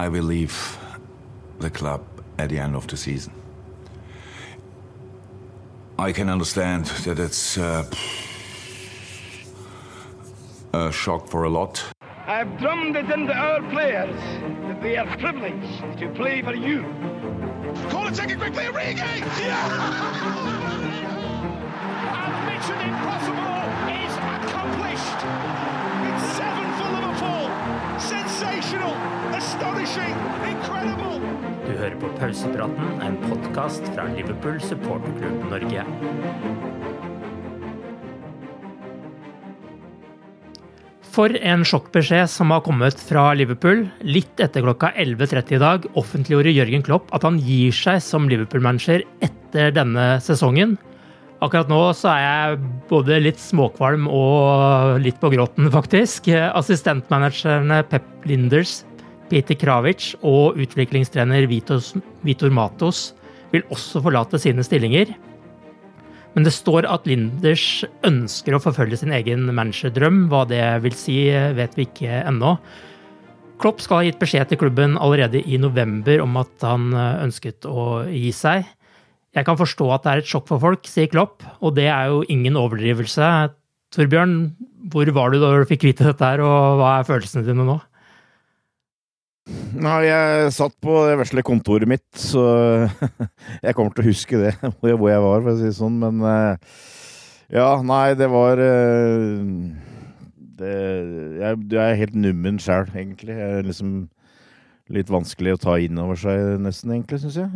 I will leave the club at the end of the season. I can understand that it's uh, a shock for a lot. I've drummed it into our players that they are privileged to play for you. Call it, take it quickly, Origi! Yeah! and Mission Impossible på Pausepraten, en podkast fra Liverpool supporterklubb Norge. For en sjokkbeskjed som har kommet fra Liverpool. Litt etter klokka 11.30 i dag offentliggjorde Jørgen Klopp at han gir seg som Liverpool-manager etter denne sesongen. Akkurat nå så er jeg både litt småkvalm og litt på gråten, faktisk. Assistentmanagerne Pep Linders, Peter Kravic og utviklingstrener Vitos, Vitor Matos vil også forlate sine stillinger. Men det står at Linders ønsker å forfølge sin egen managerdrøm. Hva det vil si, vet vi ikke ennå. Klopp skal ha gitt beskjed til klubben allerede i november om at han ønsket å gi seg. Jeg kan forstå at det er et sjokk for folk, sier Klopp, og det er jo ingen overdrivelse. Torbjørn, hvor var du da du fikk vite dette her, og hva er følelsene dine nå? Nei, jeg satt på det vesle kontoret mitt, så jeg kommer til å huske det, hvor jeg var, for å si det sånn. Men ja, nei, det var det, jeg, jeg er helt nummen sjæl, egentlig. Jeg er liksom litt vanskelig å ta inn over seg, nesten, egentlig, syns jeg.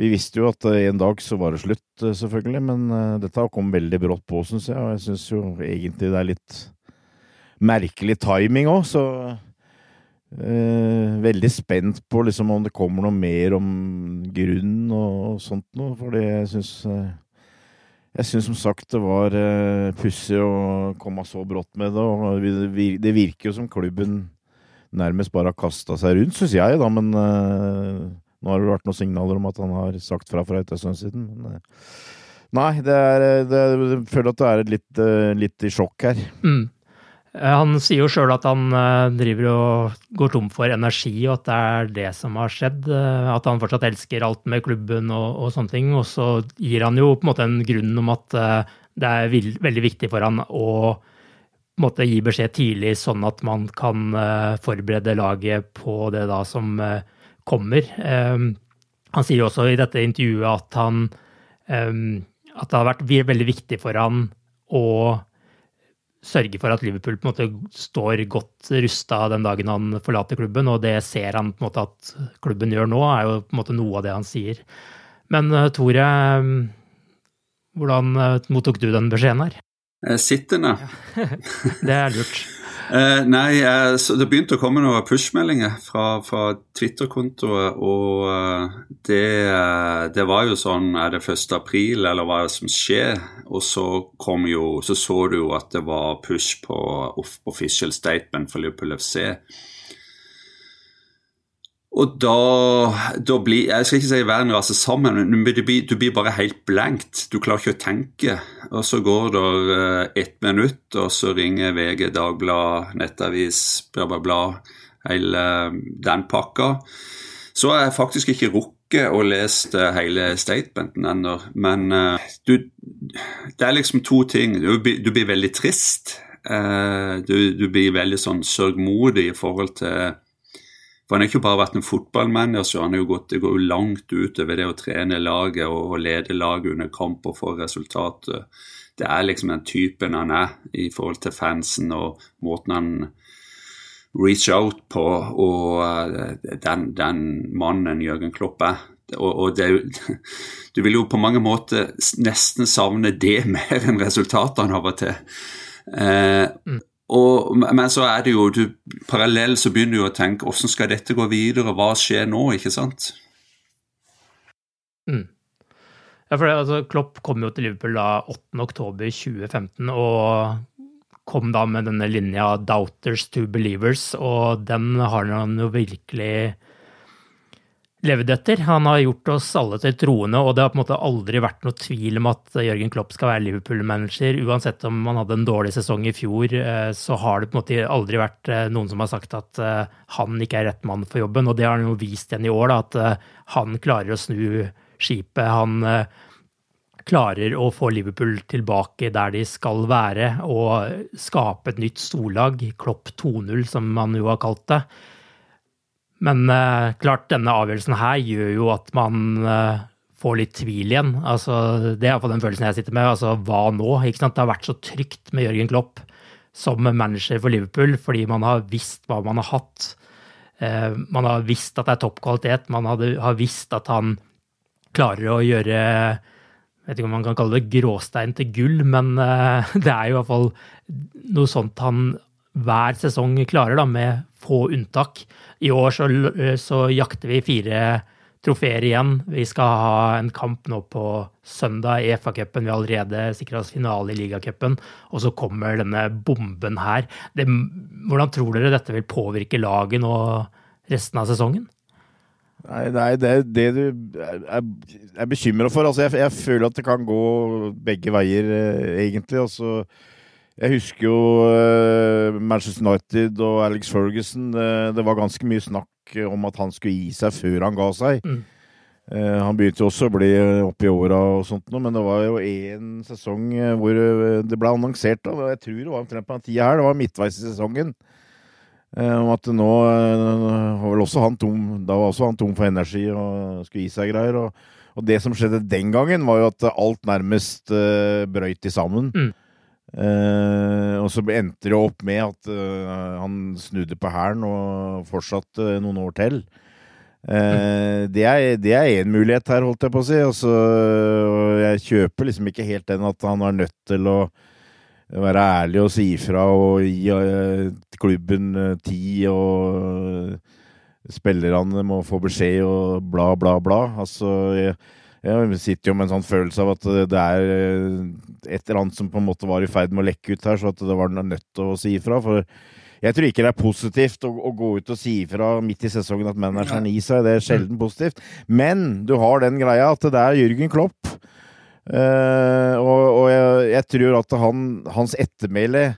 Vi visste jo at en dag så var det slutt, selvfølgelig, men dette kom veldig brått på, syns jeg. Og jeg syns jo egentlig det er litt merkelig timing òg, så Eh, veldig spent på liksom om det kommer noe mer om grunn og, og sånt noe, fordi jeg syns eh, Jeg syns som sagt det var eh, pussig å komme så brått med det, og det virker jo som klubben nærmest bare har kasta seg rundt, syns jeg, da, men eh, nå har det vært noen signaler om at han har sagt fra for en stund siden. Men, eh, nei, det er, det, jeg føler at det er litt, eh, litt i sjokk her. Mm. Han sier jo sjøl at han driver og går tom for energi, og at det er det som har skjedd. At han fortsatt elsker alt med klubben og, og sånne ting. Og så gir han jo på en måte en grunn om at det er veldig viktig for han å måte gi beskjed tidlig, sånn at man kan forberede laget på det da som kommer. Han sier også i dette intervjuet at han at det har vært veldig viktig for han å sørge for at Liverpool på en måte står godt rusta den dagen han forlater klubben, og det ser han på en måte at klubben gjør nå, er jo på en måte noe av det han sier. Men Tore, hvordan mottok du den beskjeden her? Sittende. det er lurt. Uh, nei, uh, det begynte å komme noen push-meldinger fra, fra Twitter-kontoet, og uh, det, det, var jo sånn Er det 1. april, eller hva er det som skjer? Og så kom jo Så så du jo at det var push på official statement for Liverpool FC. Og da, da, blir Jeg skal ikke si verden raser sammen, men du blir, du blir, bare helt blankt. Du klarer ikke å tenke. Og så går det uh, ett minutt, og så ringer VG, Dagblad, Nettavis, bla, bla, bla. Hele den pakka. Så har jeg faktisk ikke rukket å lese hele statementen ennå. Men uh, du, det er liksom to ting. Du, du blir veldig trist. Du, du, blir veldig sånn sørgmodig i forhold til for Han har ikke bare vært en fotballmanager, han har jo gått, det går jo langt utover det å trene laget og, lede laget under kamp og få resultatet. Det er liksom den typen han er i forhold til fansen og måten han reach out på, og eh, den, den mannen Jørgen Klopp er. Og, og det, du vil jo på mange måter nesten savne det mer enn resultatene av og til. Eh, mm. Og, men så er det jo du, Parallell så begynner du å tenke hvordan skal dette gå videre, hva skjer nå, ikke sant? Mm. Ja, for det, altså, Klopp kom jo til Liverpool da 8.10.2015 og kom da med denne linja 'Doubters to Believers', og den har han jo virkelig levd etter. Han har gjort oss alle til troende, og det har på en måte aldri vært noe tvil om at Jørgen Klopp skal være Liverpool-manager. Uansett om han hadde en dårlig sesong i fjor, eh, så har det på en måte aldri vært eh, noen som har sagt at eh, han ikke er rett mann for jobben, og det har han jo vist igjen i år, da, at han klarer å snu skipet. Han klarer å få Liverpool tilbake der de skal være, og skape et nytt storlag, Klopp 2-0, som man jo har kalt det. Men uh, klart, denne avgjørelsen her gjør jo at man uh, får litt tvil igjen. Altså, det er iallfall den følelsen jeg sitter med. Altså, hva nå? Ikke sant? Det har vært så trygt med Jørgen Klopp som manager for Liverpool, fordi man har visst hva man har hatt. Uh, man har visst at det er topp kvalitet. Man hadde, har visst at han klarer å gjøre jeg vet ikke om man kan kalle det gråstein til gull, men det er jo i hvert fall noe sånt han hver sesong klarer, da, med få unntak. I år så, så jakter vi fire trofeer igjen. Vi skal ha en kamp nå på søndag i FA-cupen. Vi har allerede sikra oss finale i ligacupen. Og så kommer denne bomben her. Det, hvordan tror dere dette vil påvirke laget nå resten av sesongen? Nei, nei det er det du er, bekymra for. Altså, jeg, jeg, føler at det kan gå begge veier, eh, egentlig. Altså, jeg husker jo uh, Manchester United og Alex Ferguson. Uh, det var ganske mye snakk om at han skulle gi seg før han ga seg. Mm. Uh, han begynte jo også å bli oppi åra og sånt noe, men det var jo én sesong hvor det ble annonsert, da, jeg tror det var omtrent på den tida her, det var midtveis i sesongen, om at nå var vel også han tom Da var også han tom for energi og skulle gi seg greier. Og, og det som skjedde den gangen, var jo at alt nærmest brøyt i sammen. Mm. Uh, og så endte det opp med at uh, han snudde på hælen og fortsatte noen år til. Uh, det er én mulighet her, holdt jeg på å si. Altså, jeg kjøper liksom ikke helt den at han er nødt til å være ærlig og si ifra og gi klubben tid og spillerne må få beskjed og bla, bla, bla. Altså, jeg, jeg sitter jo med en sånn følelse av at det er eh, et eller annet som på en måte var i ferd med å lekke ut her, så at det var nødt til å si ifra. For jeg tror ikke det er positivt å, å gå ut og si ifra midt i sesongen at manageren i seg. Det er sjelden positivt. Men du har den greia at det er Jørgen Klopp. Uh, og, og jeg, jeg, tror at han, hans ettermæle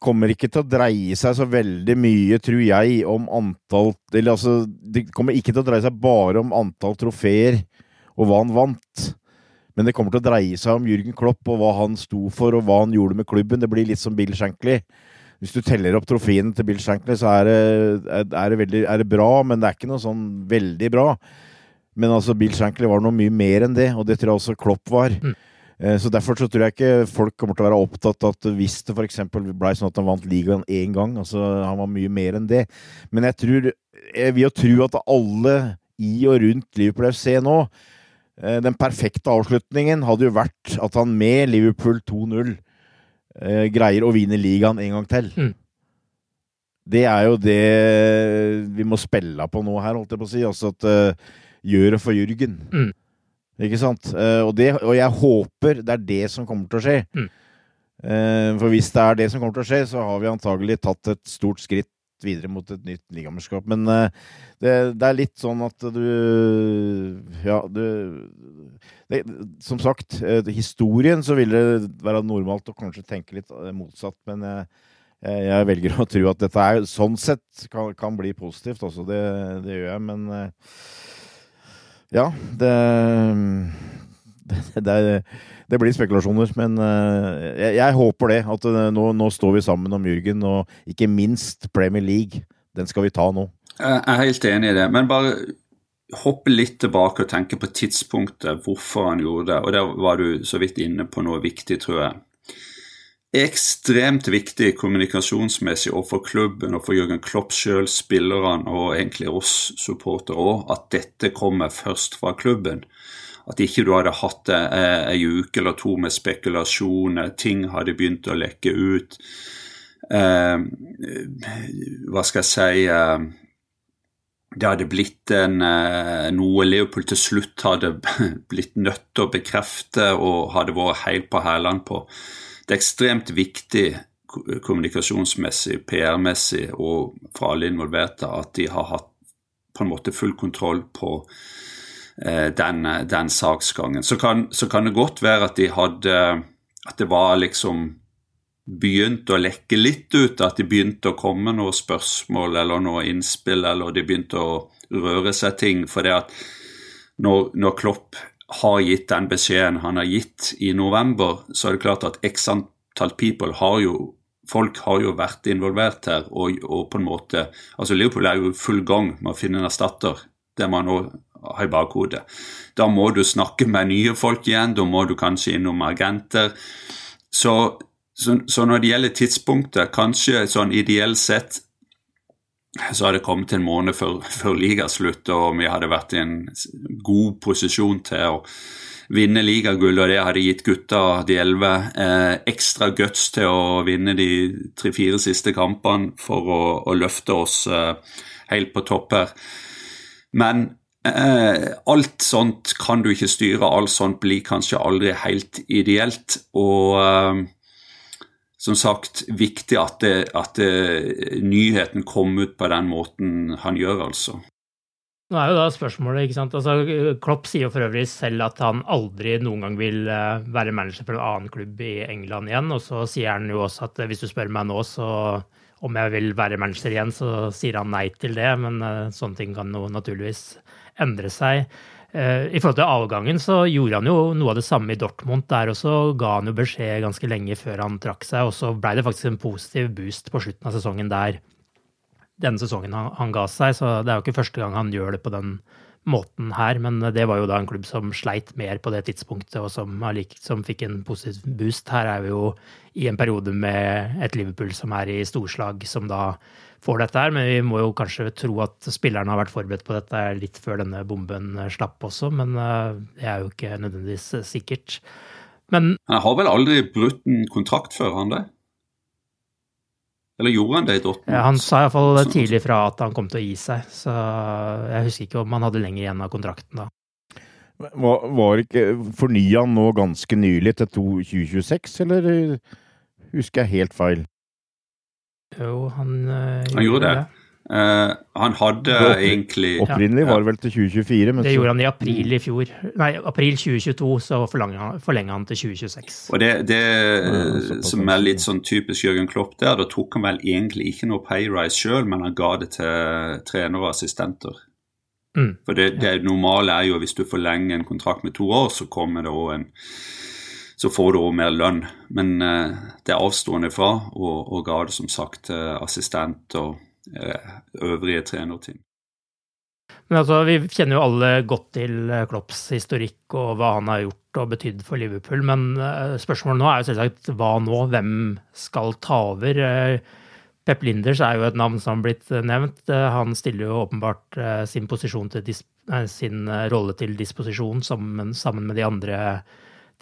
kommer ikke til å dreie seg så veldig mye, tror jeg, om antall Eller altså, det kommer ikke til å dreie seg bare om antall trofeer og hva han vant. Men det kommer til å dreie seg om Jürgen Klopp og hva han sto for, og hva han gjorde med klubben. Det blir litt som Bill Shankly. Hvis du teller opp trofeene til Bill Shankly, så er det, er, det veldig, er det, bra, men det er ikke noe sånn veldig bra. Men altså, Bill Shankly var noe mye mer enn det, og det tror jeg også Klopp var. Mm. Eh, så Derfor så tror jeg ikke folk kommer til å være opptatt av at hvis det f.eks. ble sånn at han vant ligaen én gang altså Han var mye mer enn det. Men jeg tror Jeg vil jo tro at alle i og rundt Liverpool FC nå den perfekte avslutningen hadde jo vært at han med Liverpool 2-0 eh, greier å vinne ligaen en gang til. Mm. det er jo det vi må spille på nå her, holdt jeg på å si. Altså at uh, gjør det for Jürgen. Mm. Ikke sant? Uh, og, det, og, jeg håper det er det som kommer til å skje. Mm. Uh, for hvis det er det som kommer til å skje, så har vi antagelig tatt et stort skritt videre mot et nytt ligamesterskap. Men det, det, er litt sånn at du Ja, du det, Som sagt, historien så vil det være normalt å kanskje tenke litt motsatt, men jeg Eh, jeg velger å tro at dette er, sånn sett kan, kan bli positivt også. Det, det, gjør jeg, men eh, ja, det, det, det blir spekulasjoner. Men eh, jeg, jeg håper det. At nå, nå, står vi sammen om Jürgen, og ikke minst Premier League. Den skal vi ta nå. Jeg er helt enig i det. Men bare hoppe litt tilbake og tenke på tidspunktet, hvorfor han gjorde det. Og der var du så vidt inne på noe viktig, tror jeg ekstremt viktig kommunikasjonsmessig overfor klubben og for Jørgen Klopp sjøl, spillerne og egentlig oss supportere òg, at dette kommer først fra klubben. At ikke du hadde hatt det ei uke eller to med spekulasjoner, ting hadde begynt å lekke ut. Eh, hva skal jeg si eh, Det hadde blitt en, eh, noe Leopold til slutt hadde blitt nødt til å bekrefte og hadde vært helt på hælene på det er ekstremt viktig kommunikasjonsmessig, PR-messig og for alle involverte at de har hatt på en måte full kontroll på eh, den, den, saksgangen. Så kan, så kan, det godt være at de hadde At det var liksom begynt å lekke litt ut, at de begynte å komme noen spørsmål eller noe innspill, eller de begynte å røre seg ting. For det at når, når Klopp har gitt den beskjeden han har gitt i november, så er det klart at x antall people har jo Folk har jo vært involvert her, og, og på en måte altså Liverpool er jo i full gang med å finne en erstatter. Det man nå har i bakhodet. Da må du snakke med nye folk igjen, da må du kanskje innom agenter. Så, så, så når det gjelder tidspunktet, kanskje sånn ideelt sett så hadde det kommet en måned før, før ligaslutt, og vi hadde vært i en god posisjon til å vinne ligagull, og det hadde gitt gutta de elleve eh, ekstra guts til å vinne de tre-fire siste kampene for å, å løfte oss eh, helt på topp her. Men alt sånt kan du ikke styre, alt sånt blir kanskje aldri helt ideelt. og eh, som sagt viktig at, det, at det, nyheten kom ut på den måten han gjør, altså. Nå er jo da spørsmålet, ikke sant? Altså, Klopp sier jo for øvrig selv at han aldri noen gang vil eh, være manager for en annen klubb i England igjen. Og så sier han jo også at eh, hvis du spør meg nå så om jeg vil være manager igjen, så sier han nei til det. Men sånne ting kan jo naturligvis endre seg. Eh, I forhold til avgangen så gjorde han jo noe av det samme i Dortmund. Der også ga han jo beskjed ganske lenge før han trakk seg, og så blei det faktisk en positiv boost på slutten av sesongen der. Denne sesongen han, han, ga seg, så det er jo ikke første gang han gjør det på den måten her, men det var jo da en klubb som sleit mer på det tidspunktet, og som, som fikk en positiv boost. Her er vi jo i en periode med et Liverpool som er i storslag, som da får dette her, men vi må jo kanskje tro at spillerne har vært forberedt på dette litt før denne bomben slapp også, men eh, det er jo ikke nødvendigvis sikkert. Men Han har vel aldri brutt en kontrakt før, han det? Eller gjorde han det i Dortmund? Ja, han sa iallfall tidlig fra at han kom til å gi seg, så jeg husker ikke om han hadde lenger igjen av kontrakten da. Var, var ikke Fornya han nå ganske nylig til 2026, eller husker jeg helt feil? Jo, han, uh, han gjorde det. det. Uh, han hadde opp, egentlig Opprinnelig var det vel til 2024. Men det så, gjorde han i april i fjor. Nei, april 2022 så forlenga han, han til 2026. Og det, det ja, som er litt sånn typisk Jørgen Klopp der, da tok han vel egentlig ikke noe payrise sjøl, men han ga det til trenere og assistenter. Mm, For det, det normale er jo hvis du forlenger en kontrakt med to år, så kommer det òg en så får du òg mer lønn. Men eh, det avstående fra, og, og ga det som sagt til assistent og eh, øvrige trenerteam. Men altså, Vi kjenner jo alle godt til eh, Klopps historikk og hva han har gjort og betydd for Liverpool. Men spørsmålet nå er jo selvsagt hva nå? Hvem skal ta over? Pep Linders er jo et navn som har blitt nevnt. Han stiller jo åpenbart sin, sin rolle til disposisjon sammen, sammen med de andre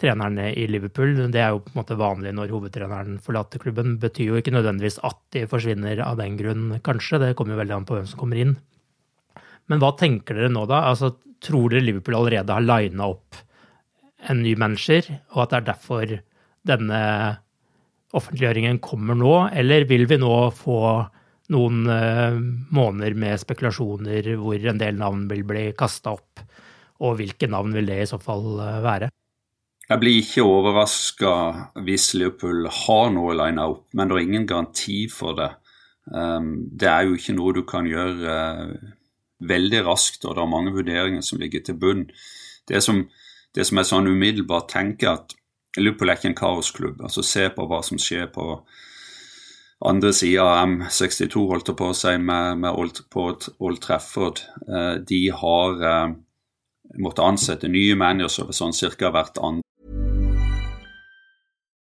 trenerne i Liverpool. Det er jo på en måte vanlig når hovedtreneren forlater klubben. Betyr jo ikke nødvendigvis at de forsvinner av den grunn, kanskje. Det kommer jo veldig an på hvem som kommer inn. Men hva tenker dere nå, da? Altså, tror dere Liverpool allerede har lina opp en ny manager, og at det er derfor denne offentliggjøringen kommer nå? Eller vil vi nå få noen uh, måneder med spekulasjoner hvor en del navn vil bli kasta opp? Og hvilke navn vil det i så fall uh, være? Jeg blir ikke overraska hvis Liverpool har noe lina opp, men det er ingen garanti for det. Um, det er jo ikke noe du kan gjøre uh, veldig raskt, og det er mange vurderinger som ligger til bunn. Det som, det som er sånn umiddelbart tenker at Liverpool er ikke en kaosklubb. altså Se på hva som skjer på andre sida av M62, holdt jeg på å si, med, med Old, på Old Trafford. Uh, de har uh, måttet ansette nye managere sånn cirka hvert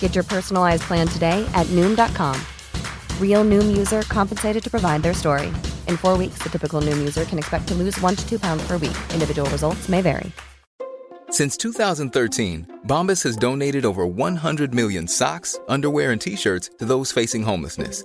Get your personalized plan today at Noom.com. Real Noom user compensated to provide their story. In four weeks, the typical Noom user can expect to lose one to two pounds per week. Individual results may vary. Since 2013, Bombas has donated over 100 million socks, underwear, and t shirts to those facing homelessness.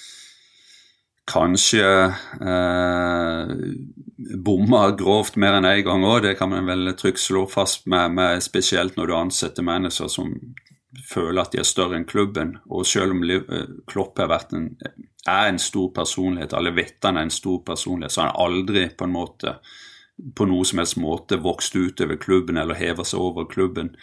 kanskje eh, bomma grovt mer enn én en gang òg. Det kan man vel trygt slå fast med, med spesielt når du ansetter mennesker som føler at de er større enn klubben. Og selv om eh, Klopp har vært en, er en stor personlighet, alle vet han er en stor personlighet, så han aldri på en måte på noe som helst måte vokst utover klubben eller hever seg over klubben.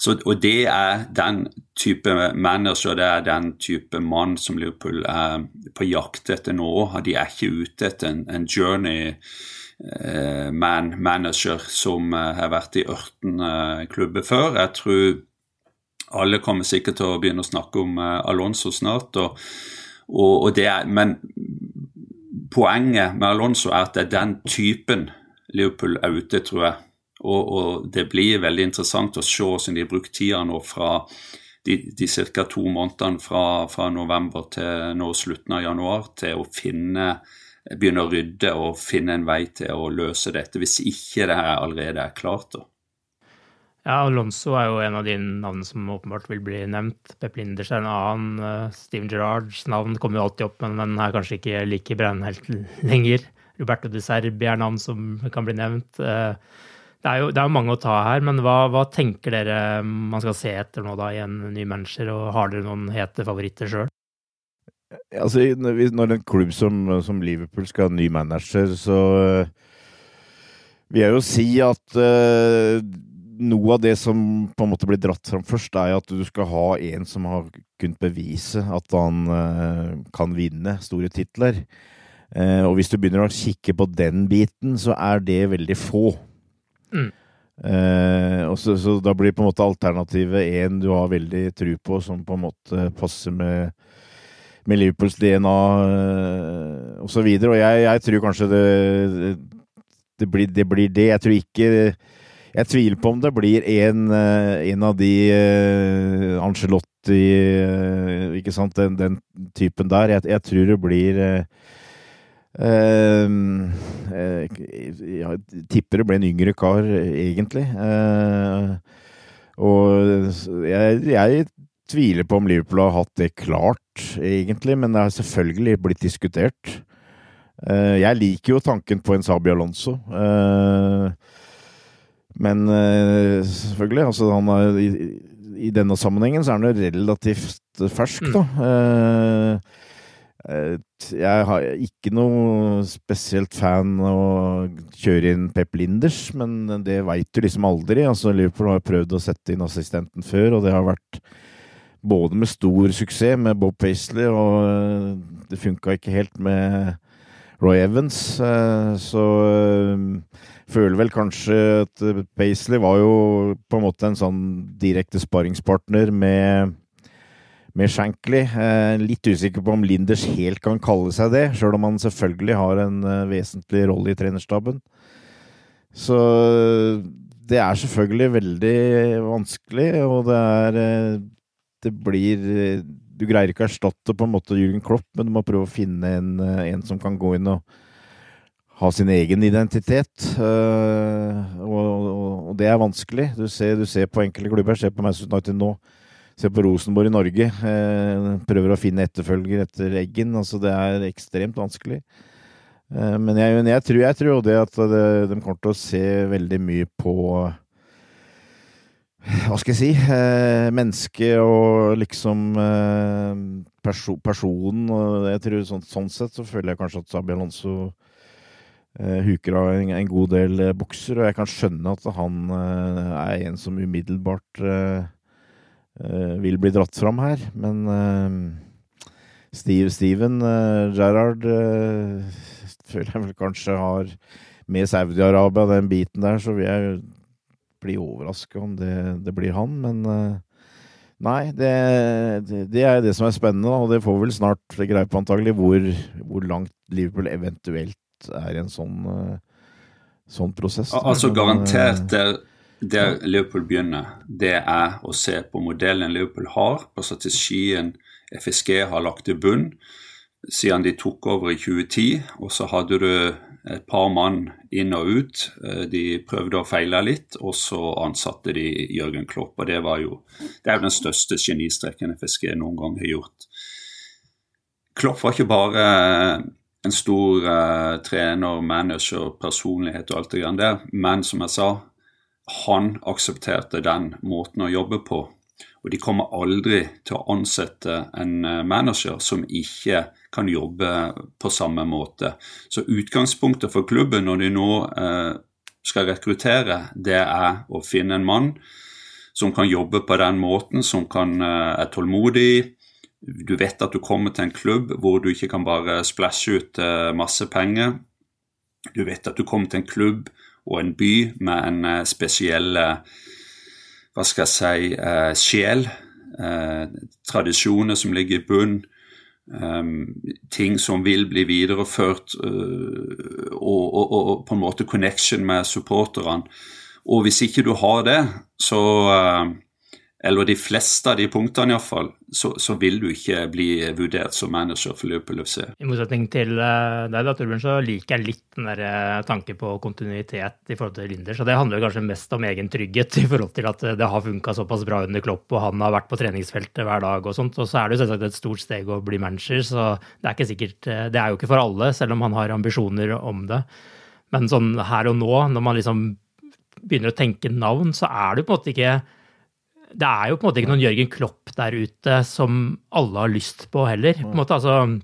Så, og det er den type manager, det er den type mann som Liverpool er på jakt etter nå. De er ikke ute etter en, en journey eh, man manager som eh, har vært i ørten eh, klubber før. Jeg tror alle kommer sikkert til å begynne å snakke om eh, Alonso snart. Og, og, og det er, men poenget med Alonso er at det er den typen Liverpool er ute, tror jeg. Og, og, det blir veldig interessant å se hvordan de har brukt tida nå fra de, de ca. to månedene fra, fra, november til nå slutten av januar til å finne begynne å rydde og finne en vei til å løse dette, hvis ikke det her allerede er klart. da. Ja, Alonso er jo en av de navnene som åpenbart vil bli nevnt. Pep Linders er en annen. Eh, Steven Gerrards navn kommer jo alltid opp, men den er kanskje ikke like brennhelt lenger. Roberto de Serbi er navn som kan bli nevnt. Uh, det er jo det er mange å ta her, men hva, hva, tenker dere man skal se etter nå da i en ny manager, og har dere noen hete favoritter sjøl? Altså, når en klubb som, som, Liverpool skal ha ny manager, så uh, vil jeg jo si at noe av det som på en måte blir dratt fram først, er at du skal ha en som har kunnet bevise at han kan vinne store titler. Uh, og hvis du begynner å kikke på den biten, så er det veldig få. Mm. Uh, og så, så, da blir på en måte alternativet en du har veldig tru på, som på en måte passer med, med Liverpools DNA uh, osv. Og, så og jeg, jeg, tror kanskje det, det, blir, det, blir, det Jeg tror ikke Jeg tviler på om det blir en, uh, en av de uh, Angelotti Ikke sant, den, den, typen der. Jeg, jeg tror det blir Uh, jeg tipper det ble en yngre kar, egentlig. Uh, og jeg, jeg, tviler på om Liverpool har hatt det klart, egentlig, men det har selvfølgelig blitt diskutert. Jeg liker jo tanken på en Sabi Alonso. men selvfølgelig, altså han er, i, i, denne sammenhengen så er han jo relativt fersk, da. Eh, jeg har ikke noe spesielt fan å kjøre inn Pep Linders, men det veit du liksom aldri. Altså, Liverpool har prøvd å sette inn assistenten før, og det har vært både med stor suksess med Bob Paisley, og eh, det funka ikke helt med Roy Evans. Så så føler vel kanskje at Paisley var jo på en måte en sånn direkte sparringspartner med med Shankly. Eh, litt usikker på om Linders helt kan kalle seg det, sjøl om han selvfølgelig har en eh, vesentlig rolle i trenerstaben. Så det er selvfølgelig veldig vanskelig, og det er eh, Det blir Du greier ikke å erstatte på en måte Jürgen Klopp, men du må prøve å finne en, en som kan gå inn og ha sin egen identitet. Og, og, og det er vanskelig. Du ser, du ser på enkelte klubber, se på Manchester United nå Se på Rosenborg i Norge. Eh, prøver å finne etterfølger etter Eggen. Altså, det er ekstremt vanskelig. Eh, men jeg, jeg, tror, jeg tror det at det, de kommer til å se veldig mye på Hva skal jeg si eh, Mennesket og liksom eh, perso personen. Og jeg tror sånn, sånn, sett så føler jeg kanskje at Sabi Alonso eh, huker av en, en, god del eh, bukser. Og jeg kan skjønne at han er en som umiddelbart Eh, vil bli dratt fram her. Men eh, Steve, Steven eh, Gerrard føler jeg vel kanskje har med Saudi-Arabia, den biten der, så vil jeg bli overraska om det, det, blir han. Men nei, det, det, er det som er spennende, og det får vel snart greie på antagelig hvor, hvor, langt Liverpool eventuelt er i en sånn, sånn prosess. Altså garantert der der Liverpool begynner, det er å se på modellen Liverpool har, på strategien FSG har lagt i bunn siden de tok over i 2010. Og så hadde du et par mann inn og ut. Eh, de prøvde å feile litt, og så ansatte de Jørgen Klopp. Og det var jo det er den største genistreken FSG noen gang har gjort. Klopp var ikke bare en stor uh, trener, manager, personlighet og alt det grann der, men som jeg sa, han aksepterte den måten å jobbe på. Og de kommer aldri til å ansette en eh, manager som ikke kan jobbe på samme måte. Så utgangspunktet for klubben når de nå eh, skal rekruttere, det er å finne en mann som kan jobbe på den måten, som kan, eh, er tålmodig. Du vet at du kommer til en klubb hvor du ikke kan bare splæsje ut masse penger. Du vet at du kommer til en klubb og en by med en uh, spesiell uh, Hva skal jeg si uh, sjel. tradisjoner som ligger i bunn. Um, ting som vil bli videreført, og, og, og, på en måte connection med supporterne. Og hvis ikke du har det, så eller de fleste av de punktene iallfall, så, så vil du ikke bli vurdert som manager for Liverpool FC. I motsetning til uh, deg, da, Torbjørn, så liker jeg litt den der uh, tanken på kontinuitet i forhold til Linder. Så det handler kanskje mest om egen trygghet i forhold til at uh, det har funka såpass bra under Klopp, og han har vært på treningsfeltet hver dag og sånt. Og så er det jo selvsagt et stort steg å bli manager, så det er ikke sikkert Det er jo ikke for alle, selv om han har ambisjoner om det. Men sånn her og nå, når man liksom begynner å tenke navn, så er det jo på en måte ikke det er jo på en måte ikke noen Jørgen Klopp der ute som alle har lyst på heller. på en måte, altså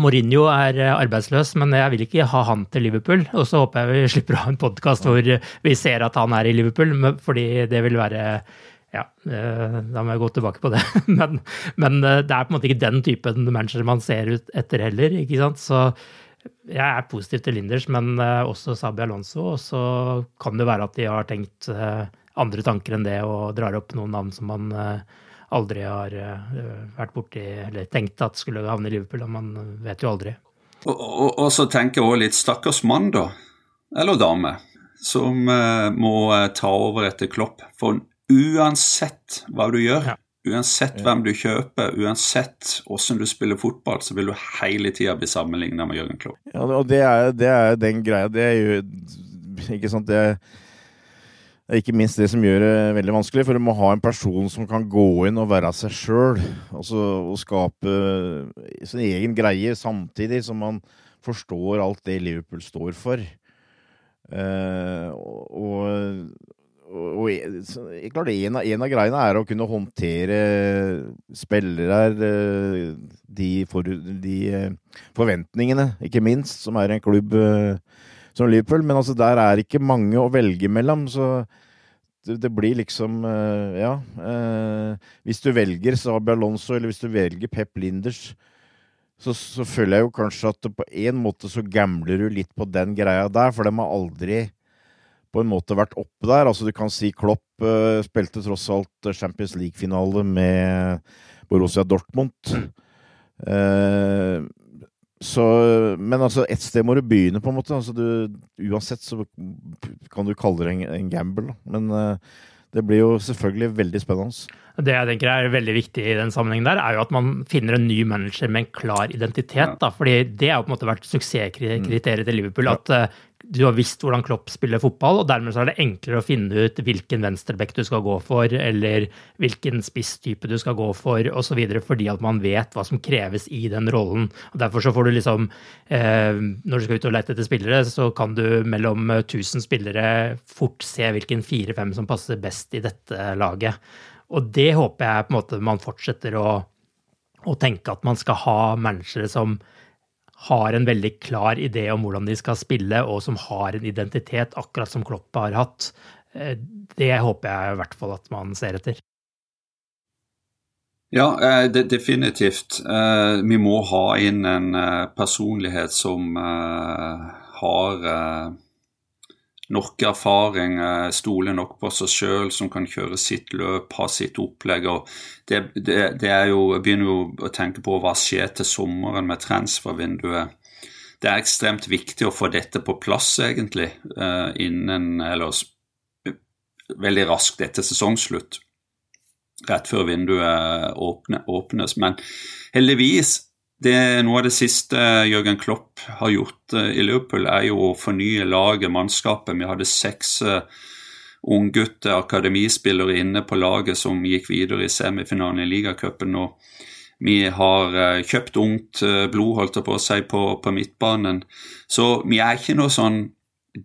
Mourinho er arbeidsløs, men jeg vil ikke ha han til Liverpool. Og så håper jeg vi slipper å ha en podkast hvor vi ser at han er i Liverpool, fordi det vil være ja, da må jeg gå tilbake på det. Men, men, det er på en måte ikke den typen manager man ser ut etter heller. ikke sant? Så jeg er positiv til Linders, men også Sabi Alonso. Og så kan det være at de har tenkt andre tanker enn det og drar opp noen navn som man aldri har vært borti eller tenkt at skulle havne i Liverpool. og Man vet jo aldri. Og, og, og så tenker jeg også litt stakkars mann, da. Eller dame. Som må ta over etter Klopp. For uansett hva du gjør, ja. uansett ja. hvem du kjøper, uansett hvordan du spiller fotball, så vil du hele tida bli sammenligna med Jørgen Klopp. Ja, og det er, det er, den greia. Det er jo Ikke sant, det det ikke minst det som gjør det veldig vanskelig, for du må ha en person som kan gå inn og være seg sjøl, altså, og skape sin egen greie, samtidig som man forstår alt det Liverpool står for. Uh, og, og, klart, en, av, en av greiene er å kunne håndtere spillere, de, for, de forventningene, ikke minst, som er en klubb som Liverpool. Men altså, der er ikke mange å velge mellom, så det, blir liksom Ja. Hvis du velger Sabi Alonso, eller hvis du velger Pep Linders, så, så føler jeg jo kanskje at på en måte så gambler du litt på den greia der, for de har aldri på en måte vært oppe der. Altså Du kan si Klopp uh, spilte tross alt Champions League-finale med Borussia Dortmund. Uh, så, men altså, ett sted må du begynne, på en måte. Altså, du, uansett så kan du kalle det en, en gamble. Men uh, det blir jo selvfølgelig veldig spennende. Det jeg tenker er veldig viktig i den sammenhengen der, er jo at man finner en ny manager med en klar identitet. Da. Fordi det har på en måte vært suksesskriteriet til Liverpool. At uh, du har visst hvordan Klopp spiller fotball, og dermed så er det enklere å finne ut hvilken venstreback du skal gå for, eller hvilken spisstype du skal gå for, osv., fordi at man vet hva som kreves i den rollen. Og Derfor så får du liksom eh, Når du skal ut og lete etter spillere, så kan du mellom 1000 spillere fort se hvilken fire-fem som passer best i dette laget. Og det håper jeg på en måte man fortsetter å, å tenke at man skal ha managere som har en veldig klar idé om hvordan de skal spille, og som har en identitet, akkurat som Klopp har hatt. Eh, det håper jeg i hvert fall at man ser etter. Ja, eh, definitivt. Eh, vi må ha inn en personlighet som har nok erfaring, stoler nok på seg sjøl, som kan kjøre sitt løp, ha sitt opplegg. og det, det, det, jo, Jeg begynner jo å tenke på hva skjer til sommeren med transfervinduet. Det er ekstremt viktig å få dette på plass, egentlig, eh, innen Eller veldig raskt etter sesongslutt. Rett før vinduet åpne, åpnes. Men heldigvis det, noe av det siste Jørgen Klopp har gjort eh, i Liverpool, er jo å fornye laget, mannskapet. Vi hadde seks uh, unggutter, akademispillere inne på laget som gikk videre i semifinalen i ligacupen. Vi har uh, kjøpt ungt blod, holdt jeg på å si, på, på, midtbanen. Så vi er ikke noe sånn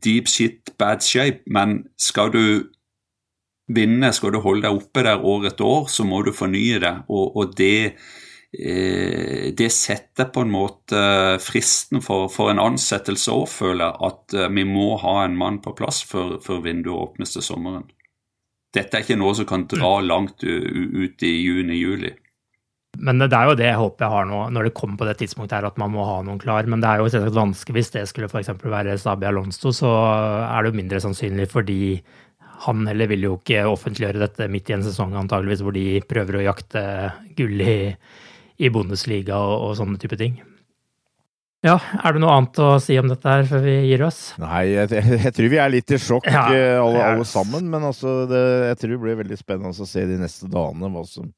deep shit, bad shape, men skal du vinne, skal du holde deg oppe der år etter år, så må du fornye det. og, og det Eh, det setter på en måte fristen for, for en ansettelse òg, føler. At eh, vi må ha en mann på plass før, før vinduet åpnes til sommeren. Dette er ikke noe som kan dra mm. langt ut i juni-juli. Men det er jo det jeg håper jeg har nå, når det kommer på det tidspunktet her, at man må ha noen klar. Men det er jo selvsagt vanskelig hvis det skulle f.eks. være Sabi Alonso, så er det jo mindre sannsynlig fordi han heller vil jo ikke offentliggjøre dette midt i en sesong antageligvis hvor de prøver å jakte gull i i Bundesliga og, og sånne type ting. Ja, Er det noe annet å si om dette her før vi gir oss? Nei, jeg, jeg, tror vi er litt i sjokk ja, eh, alle, alle, sammen. Men altså, det, jeg tror det blir veldig spennende å se de neste dagene hva som,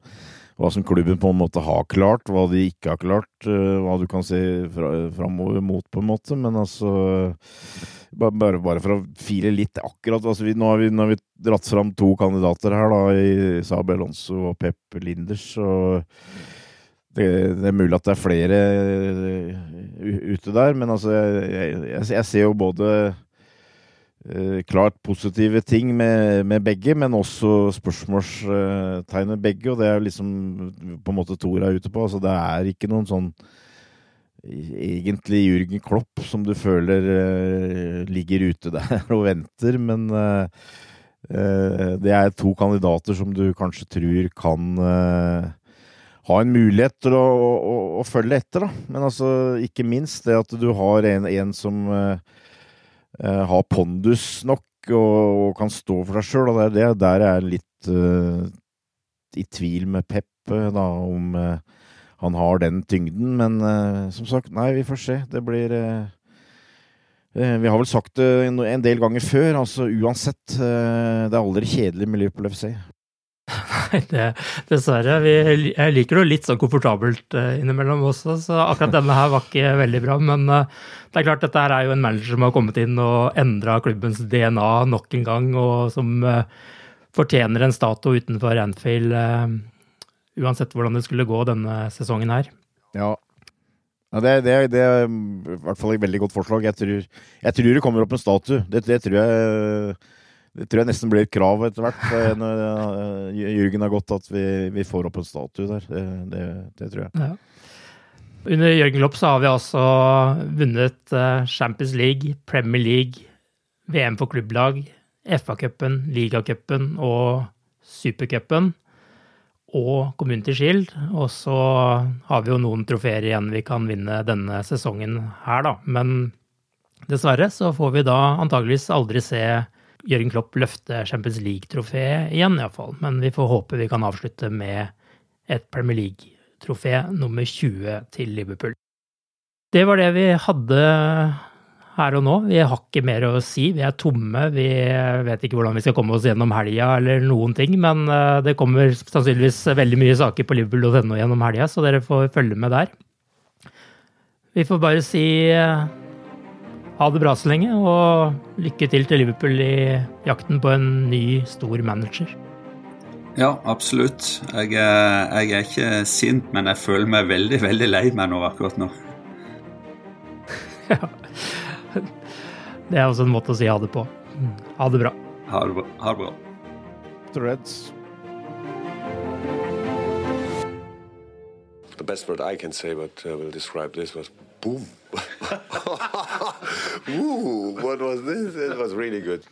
hva som, klubben på en måte har klart, hva de ikke har klart. Eh, hva du kan se fra, framover mot, på en måte. Men altså bare, bare, for å file litt akkurat altså vi, nå, har vi, nå, har vi, dratt fram to kandidater her, da, i Sabe Alonso og Pep Linders. og det, det, er mulig at det er flere uh, ute der, men altså jeg, jeg, jeg ser jo både uh, klart positive ting med, med, begge, men også spørsmålstegn med begge. Og det er liksom på en måte Tor er ute på. Altså det er ikke noen sånn egentlig Jürgen Klopp, som du føler uh, ligger ute der og venter. Men uh, uh, det er to kandidater som du kanskje tror kan ha en mulighet til å, å, å, følge etter, da. Men altså, ikke minst det at du har en, en som har pondus nok og, og, kan stå for deg sjøl. Der, det er der jeg er litt i tvil med Pep, da, om han har den tyngden. Men uh, som sagt, nei, vi får se. Det blir Vi har vel sagt det en, del ganger før. altså Uansett, det er aldri kjedelig med Liverpool FC. Nei, det, dessverre. Vi, jeg liker det litt sånn komfortabelt innimellom også, så akkurat denne her var ikke veldig bra. Men det er klart, dette her er jo en manager som har kommet inn og endra klubbens DNA nok en gang, og som fortjener en statue utenfor Anfield uansett hvordan det skulle gå denne sesongen her. Ja, ja det, det, det, er i hvert fall et veldig godt forslag. Jeg tror, jeg tror det kommer opp en statue. Det, det, tror jeg det tror jeg nesten blir et krav etter hvert. Når Jørgen har gått, at vi, vi får opp en statue der. Det, tror jeg. Ja. Under Jørgen Klopp så har vi altså vunnet eh, Champions League, Premier League, VM for klubblag, FA-cupen, ligacupen og supercupen og Community Shield. Og så har vi jo noen trofeer igjen vi kan vinne denne sesongen her, da. Men dessverre så får vi da antageligvis aldri se Jørgen Klopp løfte Champions League-trofé igjen, iallfall. Men vi får håpe vi kan avslutte med et Premier League-trofé nummer 20 til Liverpool. Det var det vi hadde her og nå. Vi har ikke mer å si. Vi er tomme. Vi vet ikke hvordan vi skal komme oss gjennom helga eller noen ting. Men eh, det kommer sannsynligvis veldig mye saker på liverpool.no gjennom helga, så dere får følge med der. Vi får bare si eh, ha det bra så lenge, og lykke til til Liverpool i jakten på en ny, stor manager. Ja, absolutt. Jeg, jeg er ikke sint, men jeg føler meg veldig, veldig lei meg nå akkurat nå. ja. Det er også en måte å si ha det på. Ha det bra. Ha det bra. Ha det bra. Threads. The best word I can say, but uh, will describe this was boom. Ooh, what was this? It was really good.